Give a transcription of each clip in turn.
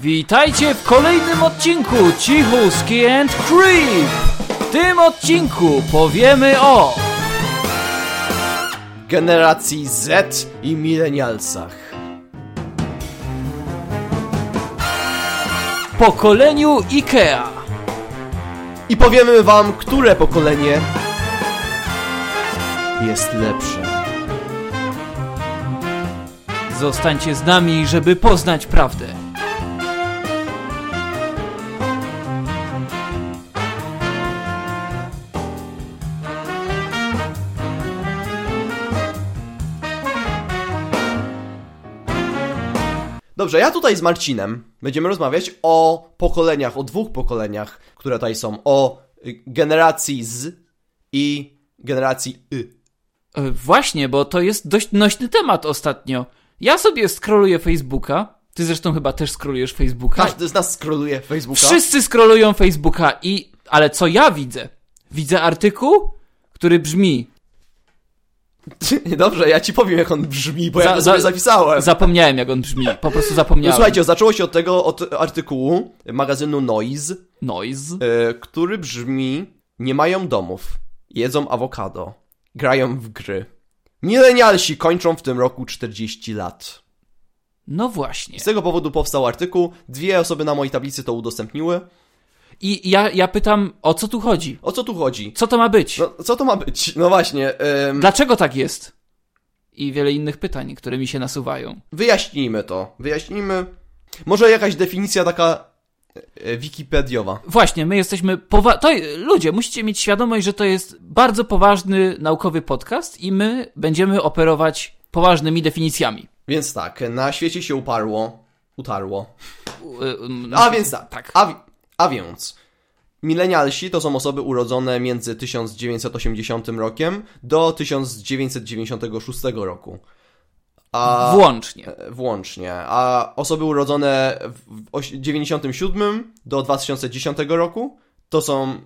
Witajcie w kolejnym odcinku Cichuski and Creep! W tym odcinku powiemy o generacji Z i milenialsach. pokoleniu IKEA. I powiemy wam, które pokolenie jest lepsze. Zostańcie z nami, żeby poznać prawdę. Dobrze, ja tutaj z Marcinem będziemy rozmawiać o pokoleniach, o dwóch pokoleniach, które tutaj są. O y, generacji Z i generacji Y. E, Właśnie, bo to jest dość nośny temat ostatnio. Ja sobie scrolluję Facebooka. Ty zresztą chyba też scrollujesz Facebooka. Każdy z nas skroluje Facebooka. Wszyscy scrollują Facebooka i... Ale co ja widzę? Widzę artykuł, który brzmi Dobrze, ja ci powiem, jak on brzmi, bo Za- ja to za- sobie zapisałem. Zapomniałem jak on brzmi, po prostu No, zapomniałem. słuchajcie, zaczęło się od tego, od artykułu magazynu Noise, Noise. e, który brzmi Nie mają domów, jedzą awokado, grają w gry. Milenialsi kończą w tym roku 40 lat. No właśnie. Z tego powodu powstał artykuł, dwie osoby na mojej tablicy to udostępniły. I ja, ja pytam, o co tu chodzi? O co tu chodzi? Co to ma być? No, co to ma być? No właśnie, em, Dlaczego tak jest? I wiele innych pytań, które mi się nasuwają. wyjaśnijmy to. Wyjaśnijmy. Może jakaś definicja taka e, wikipediowa. Właśnie, my jesteśmy powa- to ludzie, musicie mieć świadomość, że to jest bardzo poważny naukowy podcast i my będziemy operować poważnymi definicjami. Więc tak, na świecie się uparło, utarło. U- um, A więc tak, tak. A, a więc milenialsi to są osoby urodzone między 1980 rokiem do 1996 roku. A, Włącznie. e, włącznie. A osoby urodzone w w oś- 97 do 2010 roku to są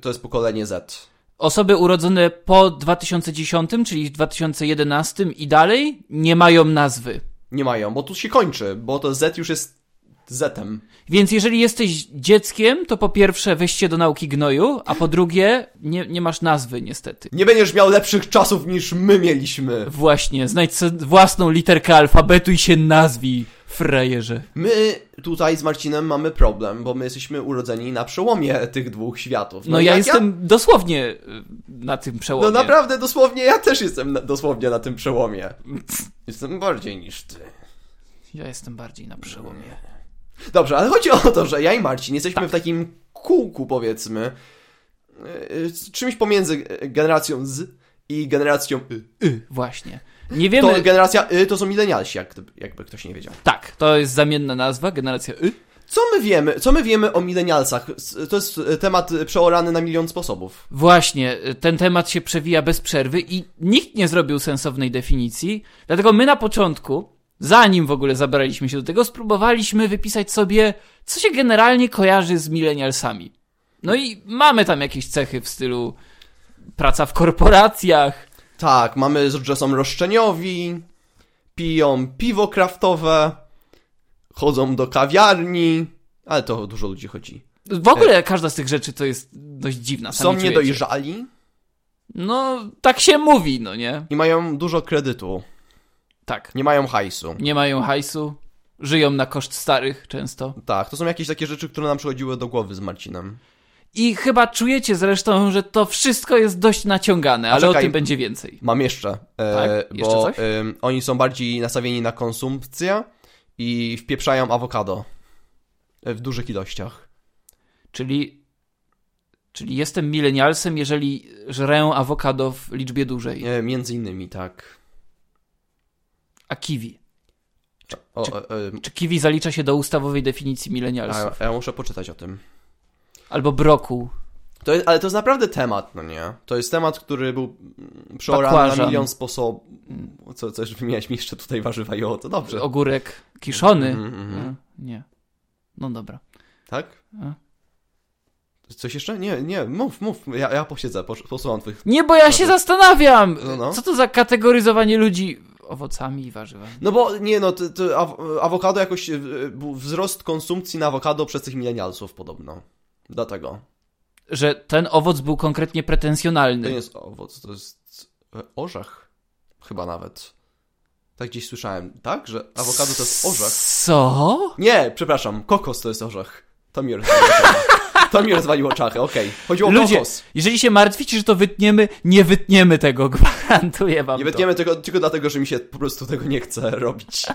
to jest pokolenie Z. Osoby urodzone po 2010, czyli w 2011 i dalej, nie mają nazwy. Nie mają, bo tu się kończy, bo to Z już jest Zetem. Więc jeżeli jesteś dzieckiem, to po pierwsze weźcie do nauki gnoju, a po drugie nie, nie masz nazwy niestety. Nie będziesz miał lepszych czasów niż my mieliśmy. Właśnie, znajdź własną literkę alfabetu i się nazwij, frajerze. My tutaj z Marcinem mamy problem, bo my jesteśmy urodzeni na przełomie tych dwóch światów. No, i ja jestem dosłownie y, na tym przełomie. No naprawdę, dosłownie, ja też jestem na, dosłownie na tym przełomie. Jestem bardziej niż ty. Ja jestem bardziej na przełomie. Dobrze, ale chodzi o to, że ja i Marcin jesteśmy Tak. w takim kółku, powiedzmy, yy, z czymś pomiędzy generacją Z i generacją Y. Y, właśnie. Nie wiemy... To generacja Y to są milenialsi, jak, jakby ktoś nie wiedział. Tak, to jest zamienna nazwa, generacja Y. Co my wiemy? Co my wiemy o milenialsach? To jest e, temat przeorany na milion sposobów. Właśnie, y, ten temat się przewija bez przerwy i nikt nie zrobił sensownej definicji, dlatego my na początku, zanim w ogóle zabraliśmy się do tego, spróbowaliśmy wypisać sobie, co się generalnie kojarzy z millennialsami. No i mamy tam jakieś cechy w stylu praca w korporacjach, Tak, mamy, że są roszczeniowi, piją piwo kraftowe, chodzą do kawiarni, ale to dużo ludzi chodzi. w ogóle każda z tych rzeczy to jest dość dziwna. Są czujecie. niedojrzali No, tak się mówi, no nie? i mają dużo kredytu. Tak. Nie mają hajsu. Nie mają hajsu, żyją na koszt starych często. Tak, to są jakieś takie rzeczy, które nam przychodziły do głowy z Marcinem. I chyba czujecie zresztą, że to wszystko jest dość naciągane, A ale o czekaj. tym będzie więcej. Mam jeszcze, e, Tak? Jeszcze bo coś? em, oni są bardziej nastawieni na konsumpcję i wpieprzają awokado e, w dużych ilościach. Czyli, czyli jestem milenialsem, jeżeli żrę awokado w liczbie dużej. E, między innymi, tak. A kiwi. O, czy- e, e, Czy kiwi zalicza się do ustawowej definicji milenialsów? a ja muszę poczytać o tym. Albo brokuł. To jest, ale to jest naprawdę temat, no nie? To jest temat, który był mm, przeorany na milion sposobów. Co, coś wymieniać mi jeszcze tutaj warzywa i o, to dobrze. Ogórek kiszony. Mhm, mhm. A, Nie. No dobra. Tak? A. Coś jeszcze? Nie, nie, mów, mów. Ja, ja posiedzę, pos- posłucham twych. Nie, bo ja się zastanawiam! No, no. Co to za kategoryzowanie ludzi owocami i warzywami. No bo nie no, to, to aw- awokado jakoś, e, był wzrost konsumpcji na awokado przez tych milenialsów podobno. Dlatego. Że ten owoc był konkretnie To pretensjonalny. nie jest owoc, to jest e, orzech. Chyba nawet. Tak gdzieś słyszałem, tak? Że awokado to jest orzech. Co? Nie, przepraszam, kokos to jest orzech. To mi. To mi rozwaliło czachę, okej. Chodziło o Ludzie, kokos. jeżeli się martwicie, że to wytniemy, nie wytniemy tego, gwarantuję wam Nie to. wytniemy tego tylko dlatego, że mi się po prostu tego nie chce robić.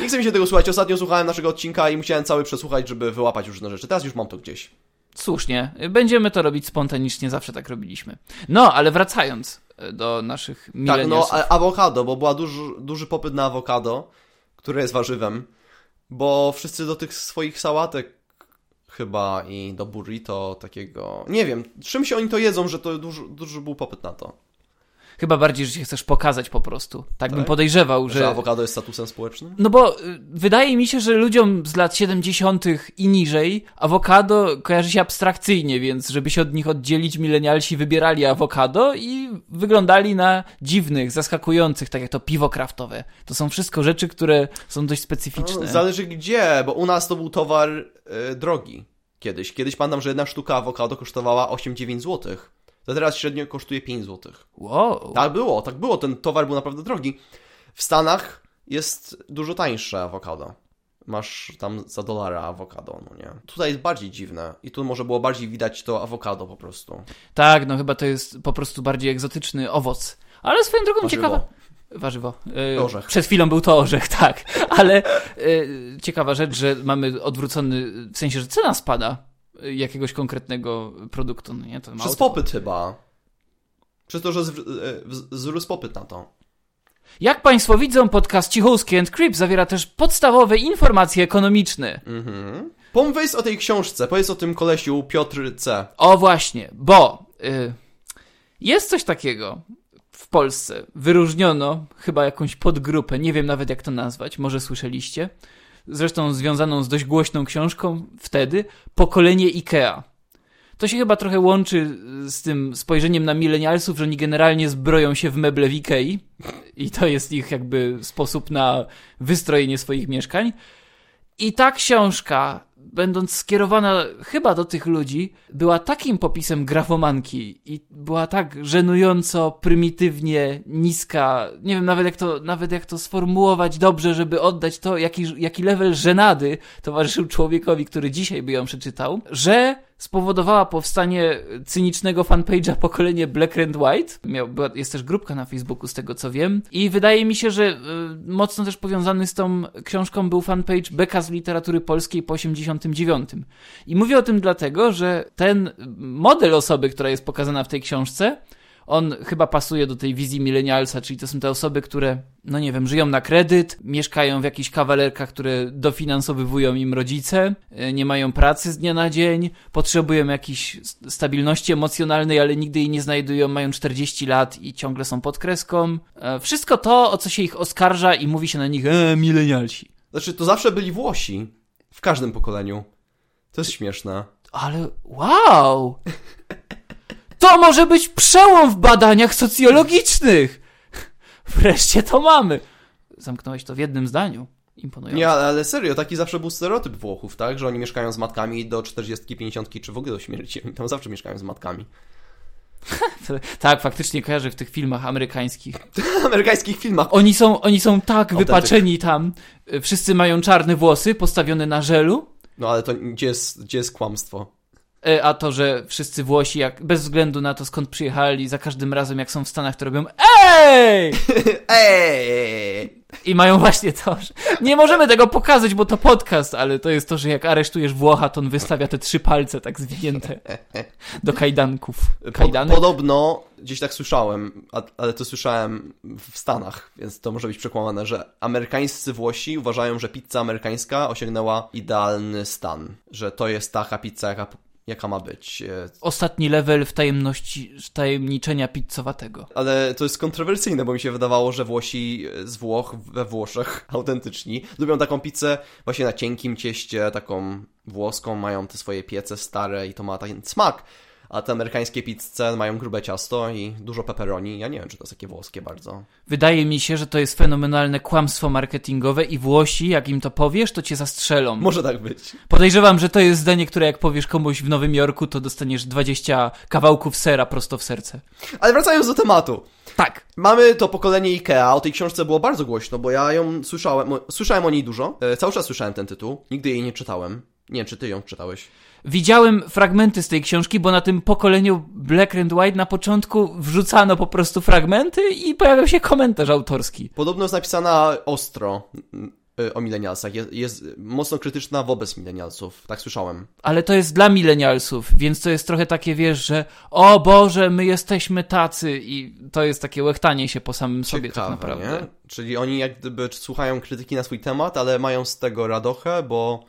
Nie chce mi się tego słuchać. Ostatnio słuchałem naszego odcinka i musiałem cały przesłuchać, żeby wyłapać różne rzeczy. Teraz już mam to gdzieś. Słusznie. Będziemy to robić spontanicznie, zawsze tak robiliśmy. No, ale wracając e, do naszych Tak, no milenialsów. awokado, bo była duży, duży popyt na awokado, które jest warzywem, bo wszyscy do tych swoich sałatek chyba i do burrito takiego, nie wiem, czym się oni to jedzą, że to duży, duży był popyt na to. Chyba bardziej, że się chcesz pokazać po prostu. Tak, bym Tak? podejrzewał, Że że... awokado jest statusem społecznym? No bo y, wydaje mi się, że ludziom z lat 70. i niżej awokado kojarzy się abstrakcyjnie, więc żeby się od nich oddzielić, milenialsi wybierali awokado i wyglądali na dziwnych, zaskakujących, tak jak to piwo kraftowe. To są wszystko rzeczy, które są dość specyficzne. No, zależy gdzie, bo u nas to był towar e, drogi kiedyś. Kiedyś pamiętam, że jedna sztuka awokado kosztowała 8-9 zł. To teraz średnio kosztuje 5 zł. Wow. Tak było, tak było. Ten towar był naprawdę drogi. W Stanach jest dużo tańsze awokado. Masz tam za dolara awokado, no nie? Tutaj jest bardziej dziwne i tu może było bardziej widać to awokado po prostu. Tak, no chyba to jest po prostu bardziej egzotyczny owoc. Ale swoją drogą Warzywo. ciekawa. Warzywo. E, Orzech. Przed chwilą był to orzech, tak. Ale e, ciekawa rzecz, że mamy odwrócony, w sensie, że cena spada jakiegoś konkretnego produktu. No nie? To Przez to- popyt chyba. Przez to, że e, wz- wzrósł popyt na to. Jak Państwo widzą, podcast Cichulski and Creep zawiera też podstawowe informacje ekonomiczne. Mhm. Pomyśl o tej książce, powiedz o tym kolesiu Piotr C. O właśnie, bo y, jest coś takiego w Polsce. Wyróżniono chyba jakąś podgrupę, nie wiem nawet jak to nazwać, może słyszeliście. Zresztą związaną z dość głośną książką wtedy, Pokolenie IKEA. To się chyba trochę łączy z tym spojrzeniem na milenialsów, że oni generalnie zbroją się w meble w Ikei i to jest ich jakby sposób na wystrojenie swoich mieszkań. I ta książka, będąc skierowana chyba do tych ludzi, była takim popisem grafomanki i była tak żenująco, prymitywnie niska. Nie wiem nawet jak to, nawet jak to sformułować dobrze, żeby oddać to, jaki, jaki level żenady towarzyszył człowiekowi, który dzisiaj by ją przeczytał, że spowodowała powstanie cynicznego fanpage'a pokolenie Black and White. Miał, była, jest też grupka na Facebooku, z tego co wiem. I wydaje mi się, że y, mocno też powiązany z tą książką był fanpage Beka z literatury polskiej po 89. I mówię o tym dlatego, że ten model osoby, która jest pokazana w tej książce, on chyba pasuje do tej wizji milenialsa, czyli to są te osoby, które, no nie wiem, żyją na kredyt, mieszkają w jakichś kawalerkach, które dofinansowywują im rodzice, y, nie mają pracy z dnia na dzień, potrzebują jakiejś stabilności emocjonalnej, ale nigdy jej nie znajdują, mają 40 lat i ciągle są pod kreską. E, Wszystko to, o co się ich oskarża i mówi się na nich, e, milenialsi. Znaczy, to zawsze byli Włosi. W każdym pokoleniu. To jest śmieszne. Ale wow! To może być przełom w badaniach socjologicznych! Wreszcie to mamy! Zamknąłeś to w jednym zdaniu. Imponujące. Nie, ale serio, taki zawsze był stereotyp Włochów, tak? Że oni mieszkają z matkami do 40, 50 czy w ogóle do śmierci. Oni tam zawsze mieszkają z matkami. Tak, faktycznie kojarzę w tych filmach amerykańskich. Amerykańskich filmach. Oni są, oni są tak Autentyk. wypaczeni tam. Wszyscy mają czarne włosy postawione na żelu. No ale to gdzie jest, gdzie jest kłamstwo? E, A to, że wszyscy Włosi, jak, bez względu na to skąd przyjechali, za każdym razem jak są w Stanach, to robią EJ! Eee! I mają właśnie to, że nie możemy tego pokazać, bo to podcast, ale to jest to, że jak aresztujesz Włocha, to on wystawia te trzy palce tak zwinięte do kajdanków. Kajdanek? podobno, gdzieś tak słyszałem, ale to słyszałem w Stanach, więc to może być przekłamane, że amerykańscy Włosi uważają, że pizza amerykańska osiągnęła idealny stan. Że to jest taka pizza, jaka, jaka ma być. E, Ostatni level w tajemności, tajemniczenia pizzowatego. Ale to jest kontrowersyjne, bo mi się wydawało, że Włosi z Włoch, we Włoszech, autentyczni, lubią taką pizzę właśnie na cienkim cieście, taką włoską, mają te swoje piece stare i to ma ten smak. A te amerykańskie pizze mają grube ciasto i dużo pepperoni. Ja nie wiem, czy to jest takie włoskie bardzo. Wydaje mi się, że to jest fenomenalne kłamstwo marketingowe i Włosi, jak im to powiesz, to cię zastrzelą. Może tak być. Podejrzewam, że to jest zdanie, które jak powiesz komuś w Nowym Jorku, to dostaniesz 20 kawałków sera prosto w serce. Ale wracając do tematu. Tak. Mamy to pokolenie Ikea. O tej książce było bardzo głośno, bo ja ją słyszałem. Słyszałem o niej dużo. E, cały czas słyszałem ten tytuł. Nigdy jej nie czytałem. Nie wiem, czy ty ją czytałeś. Widziałem fragmenty z tej książki, bo na tym pokoleniu Black and White na początku wrzucano po prostu fragmenty i pojawiał się komentarz autorski. Podobno jest napisana ostro y, o milenialsach. Jest, jest mocno krytyczna wobec milenialsów. Tak słyszałem. Ale to jest dla milenialsów, więc to jest trochę takie, wiesz, że o Boże, my jesteśmy tacy i to jest takie łechtanie się po samym sobie Ciekawe, tak naprawdę. Nie? Czyli oni jak gdyby słuchają krytyki na swój temat, ale mają z tego radochę, bo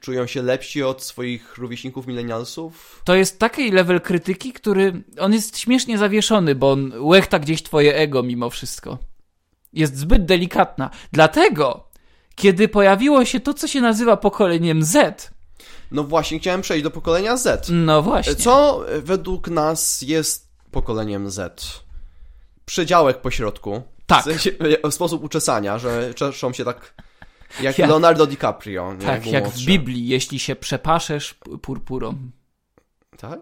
czują się lepsi od swoich rówieśników milenialsów. To jest taki level krytyki, który on jest śmiesznie zawieszony, bo on łechta gdzieś twoje ego mimo wszystko. Jest zbyt delikatna. Dlatego, kiedy pojawiło się to, co się nazywa pokoleniem Z. No właśnie, chciałem przejść do pokolenia Z. No właśnie. Co według nas jest pokoleniem Z? Przedziałek pośrodku. Tak. W sensie, e, sposób uczesania, że czeszą się tak jak Ja- Leonardo DiCaprio. Nie? Tak, jak w. Biblii, jeśli się przepaszesz purpurą. Tak?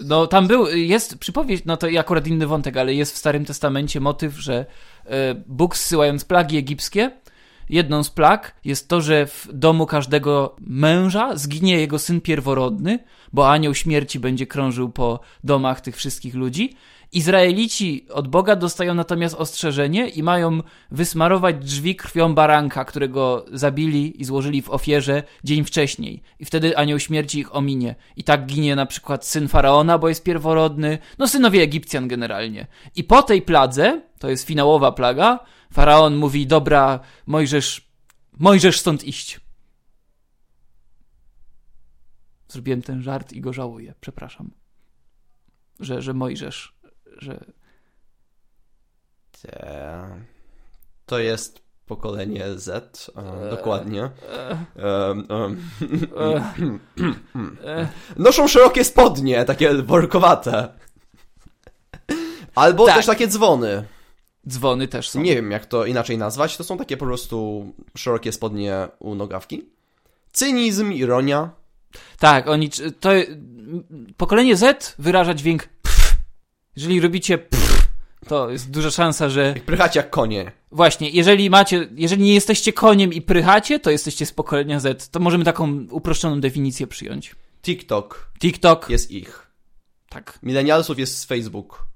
No tam był, jest przypowieść, no to akurat inny wątek, ale jest w Starym Testamencie motyw, że e, Bóg zsyłając plagi egipskie, jedną z plag jest to, że w domu każdego męża zginie jego syn pierworodny, bo anioł śmierci będzie krążył po domach tych wszystkich ludzi. Izraelici od Boga dostają natomiast ostrzeżenie i mają wysmarować drzwi krwią baranka, którego zabili i złożyli w ofierze dzień wcześniej. I wtedy anioł śmierci ich ominie. I tak ginie na przykład syn faraona, bo jest pierworodny, no synowie Egipcjan generalnie. I po tej pladze, to jest finałowa plaga, faraon mówi: Dobra, Mojżesz, Mojżesz stąd iść. Zrobiłem ten żart i go żałuję, przepraszam. Że, że Mojżesz, że Te... To jest pokolenie Z, e, dokładnie. e, e, Noszą szerokie spodnie, takie workowate. Albo Tak. też takie dzwony. dzwony też są. Nie wiem, jak to inaczej nazwać. To są takie po prostu szerokie spodnie u nogawki. Cynizm, ironia. Tak, oni. To, pokolenie Z wyraża dźwięk. Jeżeli robicie pff, to jest duża szansa, że. Jak prychać jak konie. Właśnie, jeżeli macie. Jeżeli nie jesteście koniem i prychacie, to jesteście z pokolenia Z. To możemy taką uproszczoną definicję przyjąć. TikTok TikTok. jest ich. Tak. Milenialsów jest z Facebook.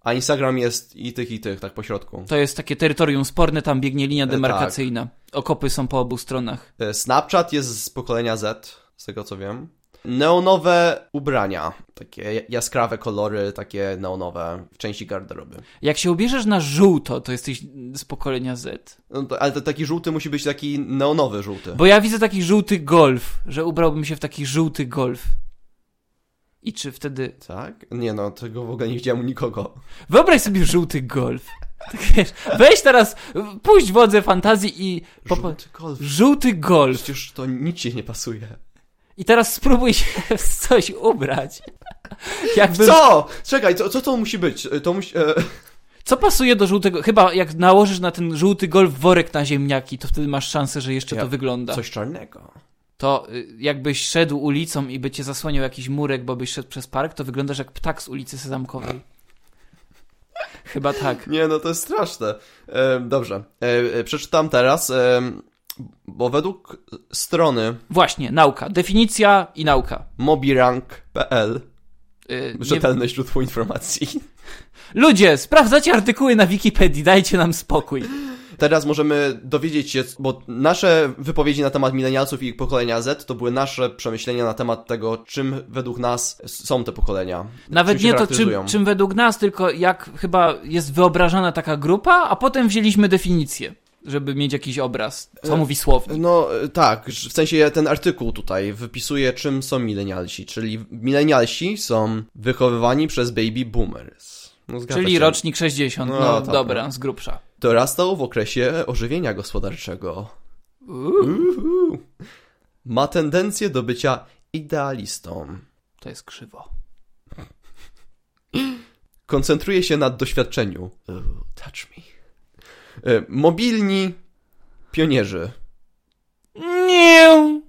A Instagram jest i tych, i tych, tak po środku. To jest takie terytorium sporne, tam biegnie linia tak. demarkacyjna. Okopy są po obu stronach. E, Snapchat jest z pokolenia Z, z tego co wiem. Neonowe ubrania. Takie jaskrawe kolory, takie neonowe w części garderoby. Jak się ubierzesz na żółto, to jesteś z pokolenia Z. No to, ale to taki żółty musi być taki neonowy żółty. Bo ja widzę taki żółty golf, że ubrałbym się w taki żółty golf. I czy wtedy. Tak? Nie no, tego w ogóle nie widziałem u nikogo. Wyobraź sobie żółty golf. Tak wiesz, weź teraz, puść wodze fantazji i. popa- Żółty golf. Żółty golf. Przecież to nic ci nie pasuje. I teraz spróbuj się w coś ubrać. Jakby. Co? Czekaj, co, co to musi być? To musi... E... Co pasuje do żółtego? Chyba jak nałożysz na ten żółty golf worek na ziemniaki, to wtedy masz szansę, że jeszcze Ja- to wygląda. Coś czarnego. To y, jakbyś szedł ulicą i by cię zasłaniał jakiś murek, bo byś szedł przez park, to wyglądasz jak ptak z ulicy Sezamkowej. Chyba tak. Nie, no to jest straszne. E, dobrze. E, e, przeczytam teraz, e, bo według strony Właśnie, nauka. Definicja i nauka. mobirank.pl Y, nie... Rzetelne źródło informacji. Ludzie, sprawdzacie artykuły na Wikipedii, dajcie nam spokój. Teraz możemy dowiedzieć się, bo nasze wypowiedzi na temat milenialsów i pokolenia Z to były nasze przemyślenia na temat tego, czym według nas są te pokolenia. Nawet nie to, czym, czym według nas, tylko jak chyba jest wyobrażana taka grupa, a potem wzięliśmy definicję, żeby mieć jakiś obraz, co E, mówi słownik. No e, tak, w sensie ten artykuł tutaj wypisuje, czym są milenialsi. Czyli milenialsi są wychowywani przez baby boomers. No, Czyli się. rocznik 60. No, No, tak, dobra, no. z grubsza. Dorastał w okresie ożywienia gospodarczego. Uhu. Ma tendencję do bycia idealistą. to jest krzywo. koncentruje się na doświadczeniu. Ooh, touch me. E, Mobilni pionierzy. Nie.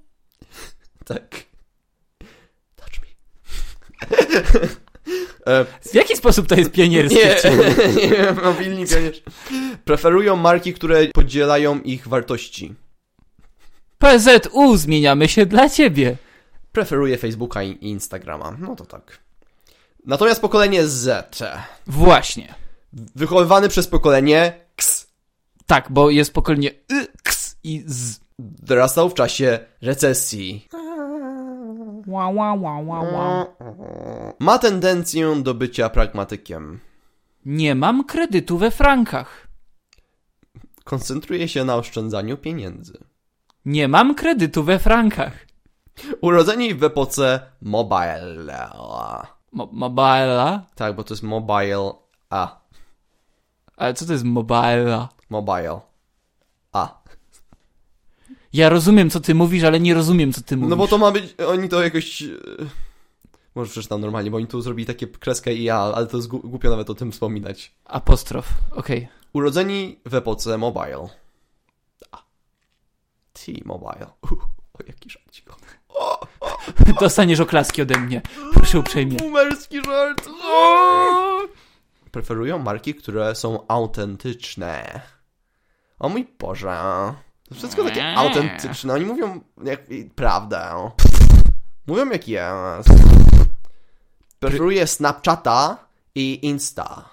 Tak. Touch me. E, W jaki sposób to jest pionierskie? Nie, nie, mobilni pionierzy. Preferują marki, które podzielają ich wartości. PZU zmieniamy się dla ciebie. Preferuje Facebooka i Instagrama. No to tak. Natomiast pokolenie Z, Właśnie. wychowywany przez pokolenie Tak, bo jest pokolenie y, ks i z. dorastał w czasie recesji. Ła, ła, ła, ła, ła. Ma tendencję do bycia pragmatykiem. Nie mam kredytu we frankach. Koncentruje się na oszczędzaniu pieniędzy. Nie mam kredytu we frankach. Urodzeni w epoce mobile. Mo mobila? Tak, bo to jest mobile A. Ale co to jest mobila? Mobile. A. Ja rozumiem, co ty mówisz, ale nie rozumiem, co ty mówisz. No bo to ma być, oni to jakoś... e, Może przeczytam normalnie, bo oni tu zrobili takie kreskę i ja, ale to jest głupio nawet o tym wspominać. Apostrof, okej. Urodzeni w epoce mobile. A. T-Mobile. O, jaki żarcik. Dostaniesz oklaski ode mnie. Proszę uprzejmie. Boomerski żart. O! Preferują marki, które są autentyczne. O mój Boże. To wszystko takie autentyczne. Oni mówią jak prawdę. Mówią jak jest. Preferuję Snapchata i Insta.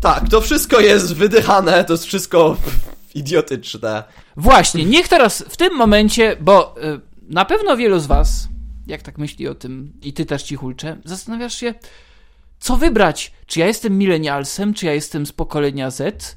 Tak, to wszystko jest wydychane, to jest wszystko idiotyczne. Właśnie, niech teraz w tym momencie, bo y, na pewno wielu z was, jak tak myśli o tym, i ty też cichulcze, zastanawiasz się, co wybrać? Czy ja jestem milenialsem, czy ja jestem z pokolenia Z?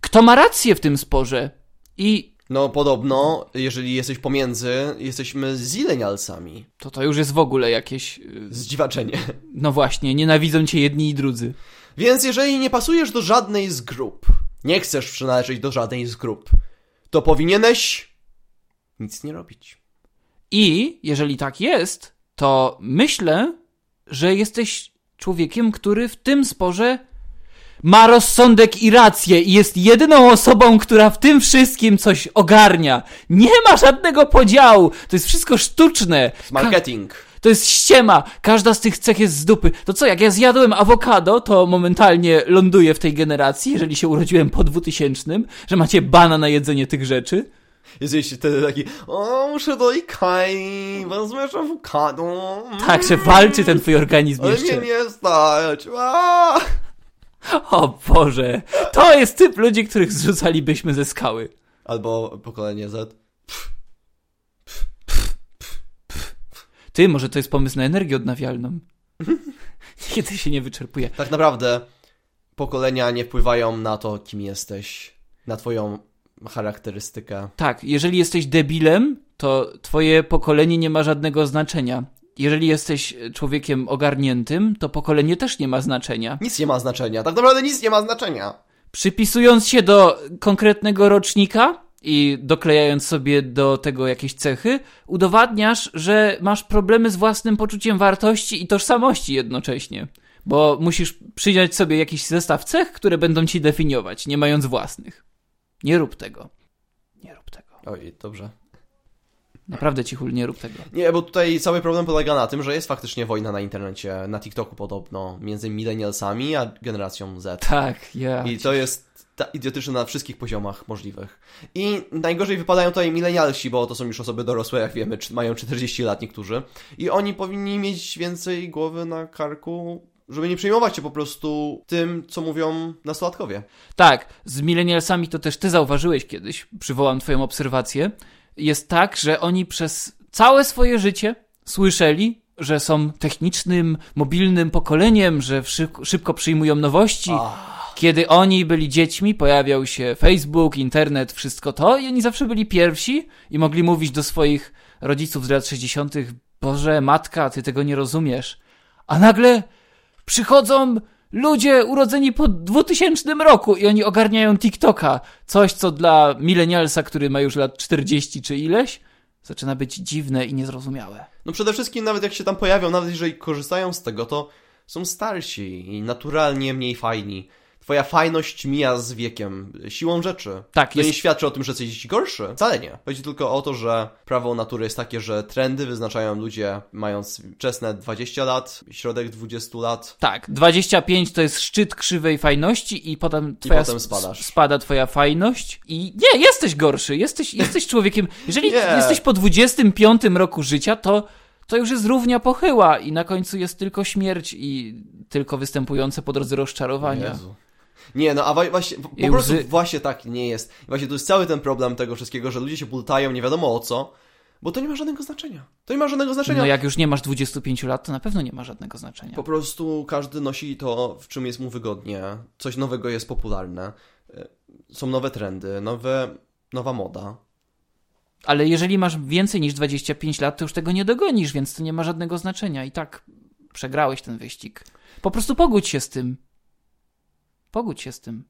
Kto ma rację w tym sporze? I No podobno, jeżeli jesteś pomiędzy, jesteśmy zilenialsami. to to już jest w ogóle jakieś, y, Zdziwaczenie. no właśnie, nienawidzą cię jedni i drudzy. Więc jeżeli nie pasujesz do żadnej z grup, nie chcesz przynależeć do żadnej z grup, to powinieneś nic nie robić. I jeżeli tak jest, to myślę, że jesteś człowiekiem, który w tym sporze ma rozsądek i rację i jest jedyną osobą, która w tym wszystkim coś ogarnia. Nie ma żadnego podziału. To jest wszystko sztuczne. Marketing. To jest ściema. Każda z tych cech jest z dupy. To co, jak ja zjadłem awokado, to momentalnie ląduję w tej generacji, jeżeli się urodziłem po 2000, że macie bana na jedzenie tych rzeczy. Jesteś wtedy taki, o, muszę do Ikei, wezmesz awokado. Tak, że walczy ten twój organizm Ale jeszcze. mnie nie stać. Aaa! O Boże, to jest typ ludzi, których zrzucalibyśmy ze skały. Albo pokolenie Z. Ty, może to jest pomysł na energię odnawialną. Kiedy się nie wyczerpuje. Tak naprawdę pokolenia nie wpływają na to, kim jesteś, na twoją charakterystykę. Tak, jeżeli jesteś debilem, to twoje pokolenie nie ma żadnego znaczenia. Jeżeli jesteś człowiekiem ogarniętym, to pokolenie też nie ma znaczenia. Nic nie ma znaczenia. Tak naprawdę nic nie ma znaczenia. Przypisując się do konkretnego rocznika i doklejając sobie do tego jakieś cechy, udowadniasz, że masz problemy z własnym poczuciem wartości i tożsamości jednocześnie. Bo musisz przyjąć sobie jakiś zestaw cech, które będą ci definiować, nie mając własnych. Nie rób tego. Nie rób tego. Oj, dobrze. Naprawdę cichul, nie rób tego. Nie, bo tutaj cały problem polega na tym, że jest faktycznie wojna na internecie, na TikToku podobno, między millennialsami a generacją Z. Tak, ja. I to jest idiotyczne na wszystkich poziomach możliwych. I najgorzej wypadają tutaj milenialsi, bo to są już osoby dorosłe, jak wiemy, mają 40 lat niektórzy. I oni powinni mieć więcej głowy na karku, żeby nie przejmować się po prostu tym, co mówią nastolatkowie. Tak, z millennialsami to też ty zauważyłeś kiedyś, przywołam twoją obserwację. Jest tak, że oni przez całe swoje życie słyszeli, że są technicznym, mobilnym pokoleniem, że szyb- szybko przyjmują nowości. Kiedy oni byli dziećmi, pojawiał się Facebook, internet, wszystko to i oni zawsze byli pierwsi i mogli mówić do swoich rodziców z lat 60. Boże, matka, ty tego nie rozumiesz. A nagle przychodzą ludzie urodzeni po 2000 roku i oni ogarniają TikToka. Coś, co dla milenialsa, który ma już lat 40 czy ileś, Zaczyna być dziwne i niezrozumiałe. No przede wszystkim nawet jak się tam pojawią, nawet jeżeli korzystają z tego, to są starsi i naturalnie mniej fajni. Twoja fajność mija z wiekiem, siłą rzeczy. Tak, to jest- nie świadczy o tym, że jesteś gorszy. Wcale nie. Chodzi tylko o to, że prawo natury jest takie, że trendy wyznaczają ludzie mając wczesne 20 lat, środek 20 lat. Tak, 25 to jest szczyt krzywej fajności i potem twoja potem s- spadasz. spada twoja fajność i nie, jesteś gorszy, jesteś, jesteś człowiekiem. Jeżeli jesteś po 25 roku życia, to to już jest równia pochyła i na końcu jest tylko śmierć i tylko występujące po drodze rozczarowania. Jezu. Nie, no a właśnie, po, I prostu łzy. właśnie tak nie jest. I właśnie to jest cały ten problem tego wszystkiego, że ludzie się bultają nie wiadomo o co, bo to nie ma żadnego znaczenia. To nie ma żadnego znaczenia. No jak już nie masz 25 lat, to na pewno nie ma żadnego znaczenia. Po prostu każdy nosi to, w czym jest mu wygodnie. Coś nowego jest popularne. E, Są nowe trendy, nowe, nowa moda. Ale jeżeli masz więcej niż 25 lat, to już tego nie dogonisz, więc to nie ma żadnego znaczenia. I tak przegrałeś ten wyścig. Po prostu pogódź się z tym. Pogódź się z tym.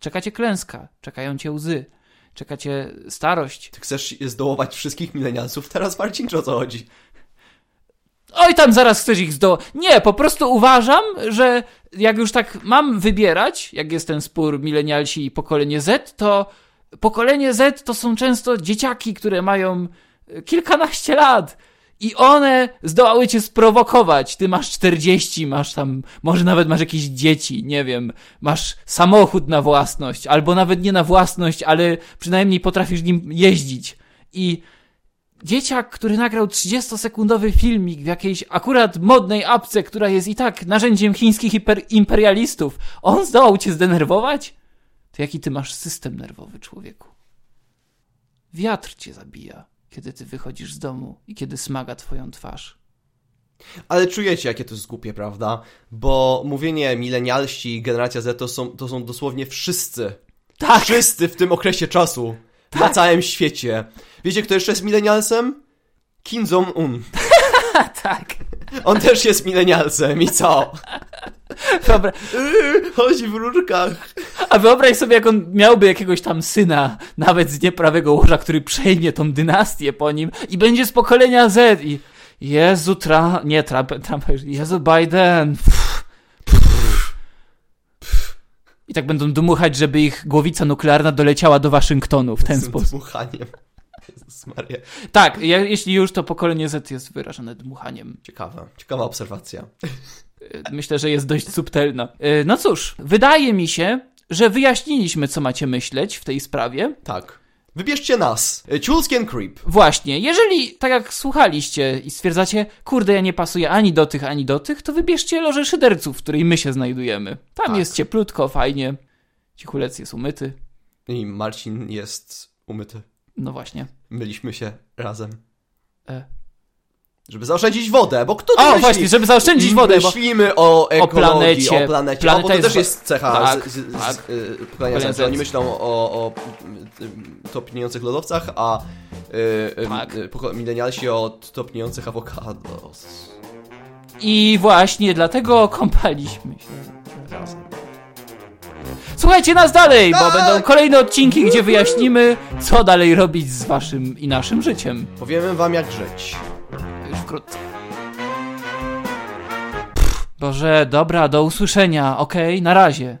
Czekacie klęska, czekają cię łzy, czekacie starość. Ty chcesz zdołować wszystkich milenialsów teraz, Marcin, o co chodzi? Oj, tam zaraz chcesz ich zdo... Nie, po prostu uważam, że jak już tak mam wybierać, jak jest ten spór milenialsi i pokolenie Z, to pokolenie Z to są często dzieciaki, które mają kilkanaście lat. I one zdołały cię sprowokować. Ty masz 40, masz tam, może nawet masz jakieś dzieci, nie wiem, masz samochód na własność, albo nawet nie na własność, ale przynajmniej potrafisz nim jeździć. I dzieciak, który nagrał 30-sekundowy filmik w jakiejś akurat modnej apce, która jest i tak narzędziem chińskich imperialistów, on zdołał cię zdenerwować? To jaki ty masz system nerwowy, człowieku? Wiatr cię zabija, kiedy ty wychodzisz z domu i kiedy smaga twoją twarz. Ale czujecie, jakie to jest głupie, prawda? Bo mówienie milenialsi, generacja Z to są, to są dosłownie wszyscy. Tak! Wszyscy w tym okresie czasu. Na całym świecie. Wiecie, kto jeszcze jest milenialsem? Kim Jong-un. tak. On też jest milenialsem i co? Dobra. Yy, chodzi w rurkach. A wyobraź sobie, jak on miałby jakiegoś tam syna, nawet z nieprawego łoża, który przejmie tą dynastię po nim i będzie z pokolenia Z i Jezu, Trump, nie Trump, Trump, Jezu, Biden. Pff, pff, pff. I tak będą dmuchać, żeby ich głowica nuklearna doleciała do Waszyngtonu w ten Z sposób. dmuchaniem. Jezus Maria. Tak, ja, jeśli już, to pokolenie Z jest wyrażone dmuchaniem. Ciekawe. Ciekawa obserwacja. Y, Myślę, że jest dość subtelna. Y, No cóż, wydaje mi się, że wyjaśniliśmy, co macie myśleć w tej sprawie. Tak. Wybierzcie nas. Chulskin Creep. Właśnie, jeżeli tak jak słuchaliście i stwierdzacie, kurde, ja nie pasuję ani do tych, ani do tych, to wybierzcie lożę szyderców, w której my się znajdujemy. Tam Tak. jest cieplutko, fajnie. Cichulec jest umyty. I Marcin jest umyty. No właśnie. Myliśmy się razem. E. Żeby zaoszczędzić wodę, bo kto to O, myśli? właśnie, żeby zaoszczędzić wodę, bo... Myślimy o ekologii, planecie. o planecie. Planeta o, bo to jest też jest cecha Tak, z, z, tak. z, y, Oni myślą o, o y, topniejących lodowcach, a y, y, Tak. y, milenialsi o topniejących awokados. I właśnie dlatego kąpaliśmy się razem. Słuchajcie nas dalej, bo Tak! będą kolejne odcinki, gdzie wyjaśnimy, co dalej robić z waszym i naszym życiem. Powiemy wam jak żyć. Wkrótce. Boże, dobra, do usłyszenia, okej, na razie.